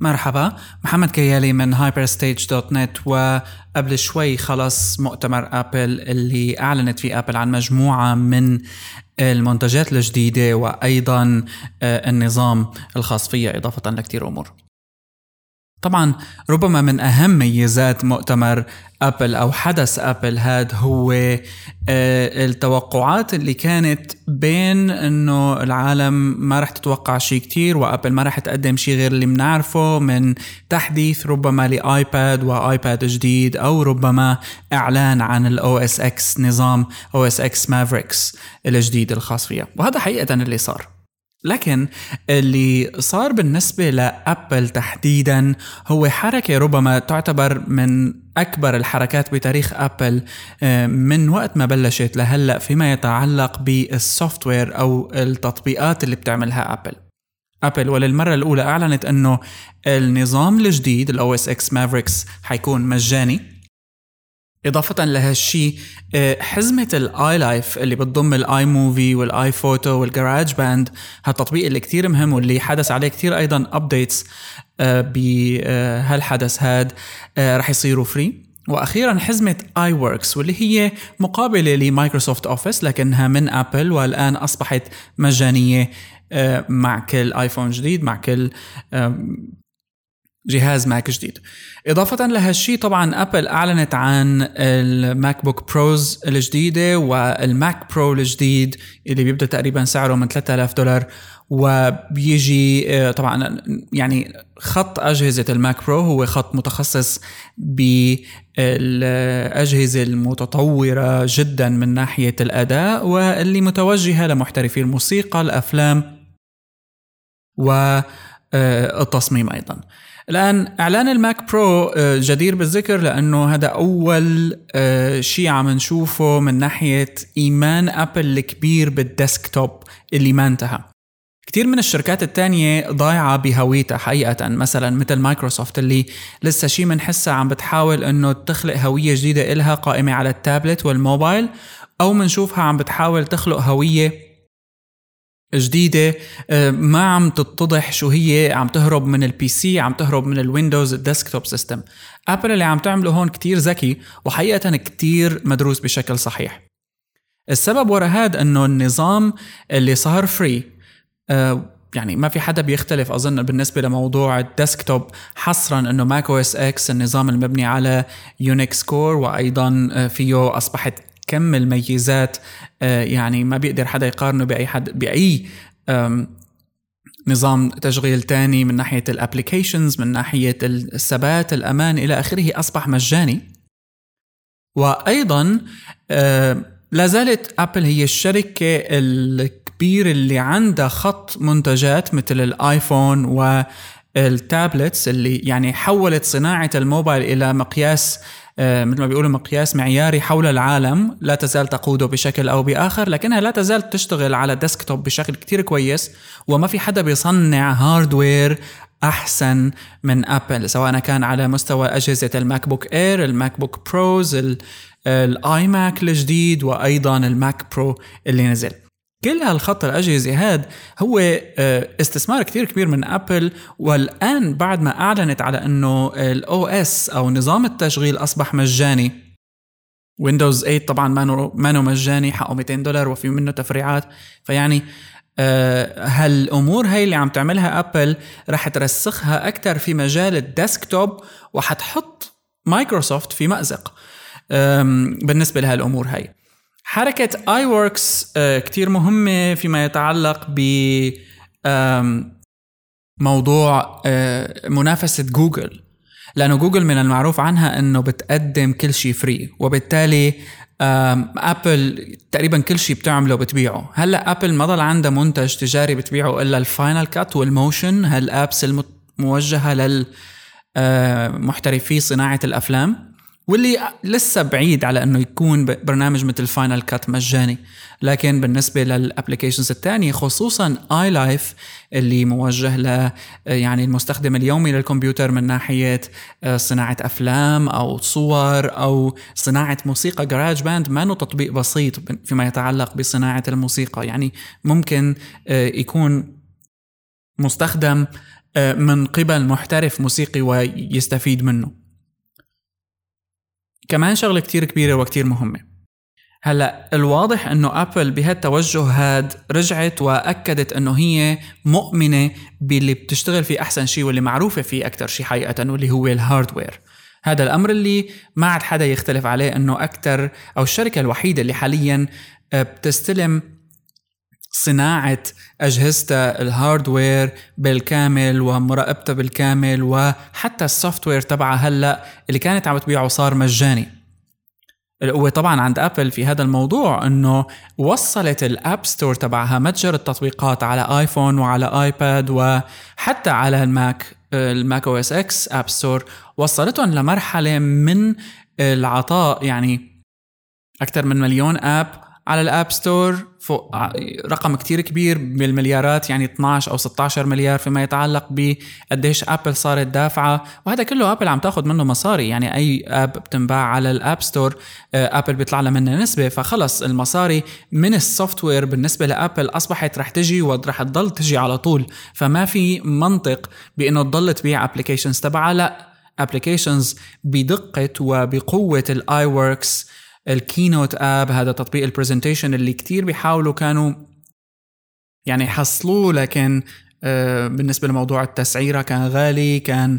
مرحبا. محمد كيالي من Hyperstage dot net وقبل شوي خلص مؤتمر آبل اللي أعلنت فيه آبل عن مجموعة من المنتجات الجديدة وأيضا آه، النظام الخاص فيها إضافة لكثير أمور. طبعا ربما من أهم ميزات مؤتمر أبل أو حدث أبل هاد هو آه، التوقعات اللي كانت بين إنه العالم ما رح تتوقع شيء كتير وأبل ما رح تقدم شيء غير اللي بنعرفه من تحديث ربما لآيباد وآيباد جديد أو ربما إعلان عن ال OS X نظام OS X Mavericks الجديد الخاص فيها. وهذا حقيقة اللي صار. لكن اللي صار بالنسبة لأبل تحديدا هو حركة ربما تعتبر من أكبر الحركات بتاريخ أبل آه، من وقت ما بلشت لهلأ فيما يتعلق بال software أو التطبيقات اللي بتعملها أبل. أبل وللمرة الأولى أعلنت إنه النظام الجديد ال OS X Mavericks حيكون مجاني. إضافة لهالشي آه، حزمة ال iLife اللي بتضم ال iMovie وال iPhoto وال GarageBand هالتطبيق اللي كتير مهم واللي حدث عليه كتير أيضا updates آه، بهالحدث هاد آه، رح يصيروا free وأخيرا حزمة iWork واللي هي مقابلة ل Microsoft Office لكنها من ابل والآن أصبحت مجانية مع كل ايفون جديد مع كل جهاز ماك جديد. إضافة لهالشي طبعا أبل أعلنت عن الماك بوك بروز الجديدة والماك برو الجديد اللي بيبدأ تقريبا سعره من 3000 دولار وبيجي آه، طبعا يعني خط أجهزة الماك برو هو خط متخصص بالأجهزة المتطورة جدا من ناحية الأداء واللي متوجهة لمحترفي الموسيقى الأفلام والتصميم أيضا. الآن إعلان الماك برو آه، جدير بالذكر لأنه هذا أول آه، شيء عم نشوفه من ناحية إيمان أبل الكبير بال desktop اللي ما انتهى. كثير من الشركات التانية ضايعة بهويتها حقيقة مثلا مثل مايكروسوفت اللي لسه شيء بنحسها عم بتحاول إنه تخلق هوية جديدة إلها قائمة على التابلت والموبايل أو بنشوفها عم بتحاول تخلق هوية جديدة. آه، ما عم تتضح شو هي. عم تهرب من ال PC عم تهرب من الويندوز ال desktop system ابل اللي عم تعمله هون كتير ذكي وحقيقة كتير مدروس بشكل صحيح. السبب ورا هذا إنه النظام اللي صار free آه، يعني ما في حدا بيختلف أظن بالنسبة لموضوع ال desktop حصرا إنه Mac OS X النظام المبني على Unix core وأيضا آه، فيه أصبحت كم الميزات آه، يعني ما بيقدر حدا يقارنه بأي حد بأي نظام تشغيل تاني من ناحية ال applications من ناحية الثبات الأمان إلى آخره أصبح مجاني. وأيضا آه، لا زالت أبل هي الشركة الكبيرة اللي عندها خط منتجات مثل الآيفون وال tablets اللي يعني حولت صناعة الموبايل إلى مقياس آه، مثل ما بيقولوا مقياس معياري حول العالم لا تزال تقوده بشكل أو بآخر لكنها لا تزال تشتغل على desktop بشكل كتير كويس وما في حدا بيصنع hardware أحسن من أبل سواء كان على مستوى أجهزة الماك بوك اير الماك بوك بروز الاي ماك الجديد وأيضا الماك برو اللي نزل. كل هالخط الأجهزة هاد هو آه، استثمار كتير كبير من أبل والآن بعد ما أعلنت على أنه ال OS أو نظام التشغيل أصبح مجاني. ويندوز 8 طبعا ما مانو مجاني حقه 200 دولار وفي منه تفريعات. فيعني آه، هالأمور هاي اللي عم تعملها ابل رح ترسخها أكثر في مجال ال desktop وحتحط مايكروسوفت في مأزق. بالنسبة لهالأمور هاي. حركة iWorks كتير مهمة فيما يتعلق ب موضوع آه، منافسة جوجل. لأنه جوجل من المعروف عنها أنه بتقدم كل شيء free وبالتالي ابل تقريبا كل شيء بتعمله بتبيعه هلأ ابل ما ضل عندها منتج تجاري بتبيعه إلا ال Final Cut وال Motion هال apps الموجهه للمحترفي آه، صناعة الأفلام. واللي لسه بعيد على إنه يكون برنامج مثل Final Cut مجاني. لكن بالنسبة لل applications الثانية خصوصا iLife اللي موجه ل يعني المستخدم اليومي للكمبيوتر من ناحية آه، صناعة أفلام أو صور أو صناعة موسيقى. GarageBand ما تطبيق بسيط فيما يتعلق بصناعة الموسيقى. يعني ممكن آه، يكون مستخدم آه، من قبل محترف موسيقي ويستفيد منه. كمان شغلة كتير كبيرة وكتير مهمة. هلأ الواضح إنه ابل بهالتوجه هاد رجعت وأكدت إنه هي مؤمنة باللي بتشتغل فيه أحسن شيء واللي معروفة فيه أكثر شيء حقيقة واللي هو ال hardware هذا الأمر اللي ما عاد حدا يختلف عليه إنه أكثر أو الشركة الوحيدة اللي حاليا آه، بتستلم صناعة أجهزتها ال hardware بالكامل ومراقبتها بالكامل وحتى ال software تبعها هلأ اللي كانت عم تبيعه صار مجاني. القوة طبعا عند ابل في هذا الموضوع إنه وصلت ال App Store تبعها متجر التطبيقات على ايفون وعلى ايباد وحتى على الماك ال Mac OS X App Store وصلتهم لمرحلة من العطاء يعني أكثر من مليون app على ال App Store فوق رقم كتير كبير بالمليارات يعني 12 أو 16 مليار فيما يتعلق بقديش أبل صارت دافعة وهذا كله أبل عم تاخذ منه مصاري. يعني أي app بتنباع على ال App Store أبل بيطلع لها منها نسبة. فخلص المصاري من ال software بالنسبة لأبل أصبحت رح تجي ورح تضل تجي على طول. فما في منطق بإنه تضل تبيع applications تبعها لا. applications بدقة وبقوة ال iWorks ال Keynote app هذا تطبيق ال presentation اللي كتير بيحاولوا كانوا يعني يحصلوه لكن بالنسبة لموضوع التسعيرة كان غالي كان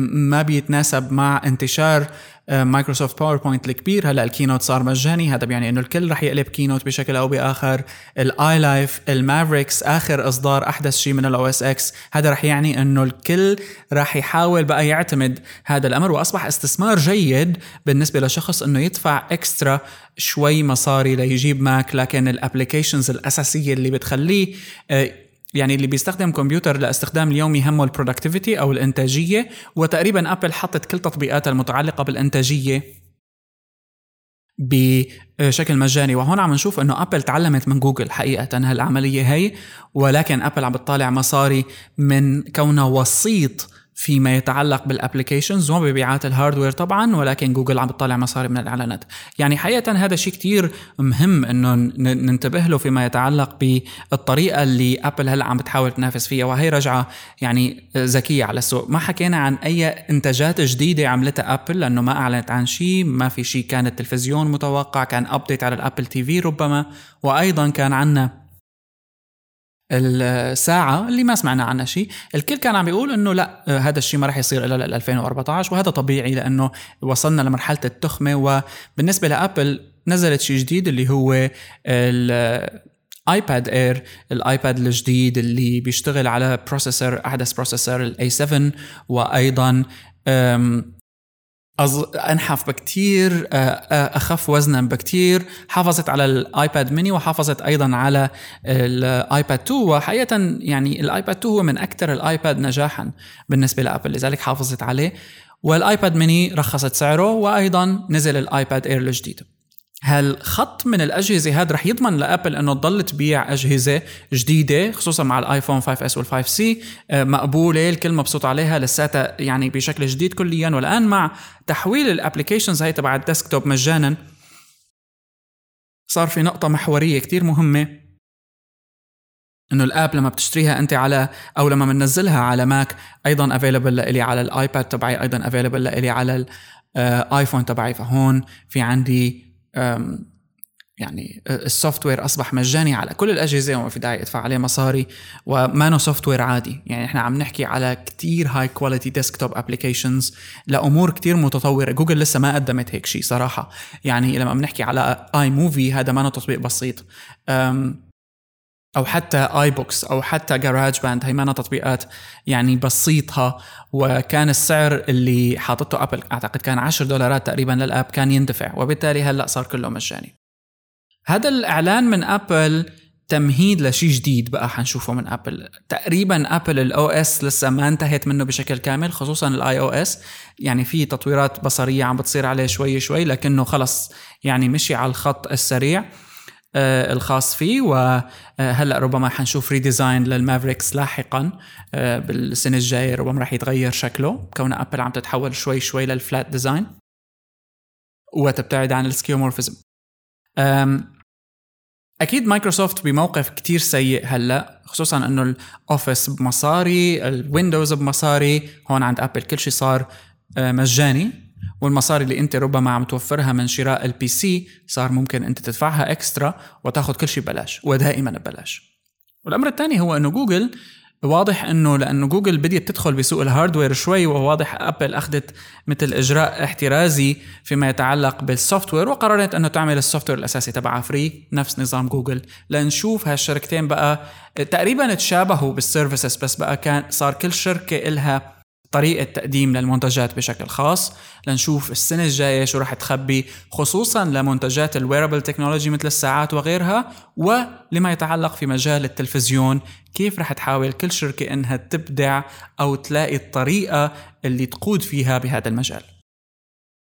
ما بيتناسب مع انتشار مايكروسوفت PowerPoint الكبير. هلأ ال Keynote صار مجاني. هذا بيعني إنه الكل رح يقلب Keynote بشكل أو بآخر. ال iLife ال Mavericks آخر إصدار أحدث شيء من ال OS X هذا رح يعني إنه الكل رح يحاول بقى يعتمد هذا الأمر وأصبح استثمار جيد بالنسبة لشخص إنه يدفع extra شوي مصاري ليجيب ماك لكن ال applications الأساسية اللي بتخليه آه، يعني اللي بيستخدم كمبيوتر لاستخدام اليومي همه البرودكتيفيتي أو الإنتاجية وتقريبا ابل حطت كل تطبيقاتها المتعلقة بالإنتاجية بشكل مجاني. وهون عم نشوف إنه ابل تعلمت من جوجل حقيقة هالعملية هي ولكن ابل عم بتطالع مصاري من كونها وسيط فيما يتعلق بالابلكيشنز ومبيعات الهاردوير طبعا ولكن جوجل عم بتطلع مصاري من الإعلانات. يعني حقيقه هذا شيء كتير مهم إنه ننتبه له فيما يتعلق بالطريقة اللي ابل هلأ عم بتحاول تنافس فيها وهي رجعة يعني ذكية على السوق. ما حكينا عن أي إنتاجات جديدة عملتها ابل لأنه ما أعلنت عن شيء ما في شيء كان التلفزيون متوقع كان ابديت على الأبل تي في ربما وأيضا كان عندنا الساعة اللي ما سمعنا عنها شيء. الكل كان عم بيقول إنه لا هذا الشيء ما راح يصير إلا لل 2014 وهذا طبيعي لأنه وصلنا لمرحلة التخمة وبالنسبة لأبل نزلت شيء جديد اللي هو الايباد إير الآيباد الجديد اللي بيشتغل على بروسيسور أحدث بروسيسور الاي 7 وأيضا أز... أنحف بكتير أخف وزنا بكتير. حافظت على الآيباد ميني وحافظت أيضا على الآيباد 2 وحقيقه يعني الآيباد 2 هو من أكثر الآيباد نجاحا بالنسبة لأبل لذلك حافظت عليه. والآيباد ميني رخصت سعره وأيضا نزل الآيباد إير الجديد هالخط من الأجهزة هذا رح يضمن لأبل إنه تضل تبيع أجهزة جديدة خصوصا مع الآيفون 5 اس وال5 سي مقبولة الكل مبسوط عليها لساتها يعني بشكل جديد كليا. والآن مع تحويل الابلكيشنز هاي تبع الديسكتوب مجانا صار في نقطة محورية كتير مهمة إنه الآب لما بتشتريها أنت على أو لما بننزلها على ماك أيضا افيلبل لإلي على الآيباد تبعي أيضا افيلبل لإلي على الايفون تبعي. فهون في عندي يعني السوفت وير أصبح مجاني على كل الأجهزة وما في داعي أدفع عليه مصاري وما سوفت وير عادي. يعني إحنا عم نحكي على كتير هاي كواليتي ديسكتوب ابلكيشنز لأمور كتير متطورة. جوجل لسه ما قدمت هيك شيء صراحة. يعني لما بنحكي على اي موفي هذا ما تطبيق بسيط. أو حتى اي بوكس أو حتى جراج باند هي ما تطبيقات يعني بسيطها وكان السعر اللي حاطته أبل أعتقد كان 10 دولارات تقريبا للأب كان يندفع. وبالتالي هلأ صار كله مجاني هذا الإعلان من أبل تمهيد لشيء جديد بقى حنشوفه من أبل. تقريبا أبل الاو اس لسه ما انتهت منه بشكل كامل خصوصا الاي أو اس يعني في تطويرات بصرية عم بتصير عليه شوي شوي لكنه خلص يعني مشي على الخط السريع. الخاص فيه. وهلا ربما حنشوف ريديزاين للمافريكس لاحقا. آه، بالسنة الجاية ربما راح يتغير شكله. كون ابل عم تتحول شوي شوي للفلات ديزاين وتبتعد عن السكيومورفيزم. أكيد مايكروسوفت بموقف كتير سيء هلا خصوصا إنه الأوفيس بمصاري الويندوز بمصاري هون عند ابل كل شيء صار آه، مجاني. والمصاري اللي انت ربما عم توفرها من شراء البي سي صار ممكن انت تدفعها اكسترا وتاخذ كل شيء ببلاش ودائما ببلاش. والأمر الثاني هو إنه جوجل واضح إنه لأنه جوجل بديت تدخل بسوق الهاردوير شوي وواضح ابل أخذت مثل إجراء احترازي فيما يتعلق بالسوفت وير وقررت إنه تعمل السوفت وير الأساسي تبعها فري نفس نظام جوجل لنشوف هالشركتين بقى تقريبا تشابهوا بالسيرفيسز بس بقى كان صار كل شركة إلها طريقة تقديم للمنتجات بشكل خاص لنشوف السنة الجاية شو رح تخبي خصوصا لمنتجات الويربل تكنولوجي مثل الساعات وغيرها ولما يتعلق في مجال التلفزيون كيف رح تحاول كل شركة إنها تبدع أو تلاقي الطريقة اللي تقود فيها بهذا المجال.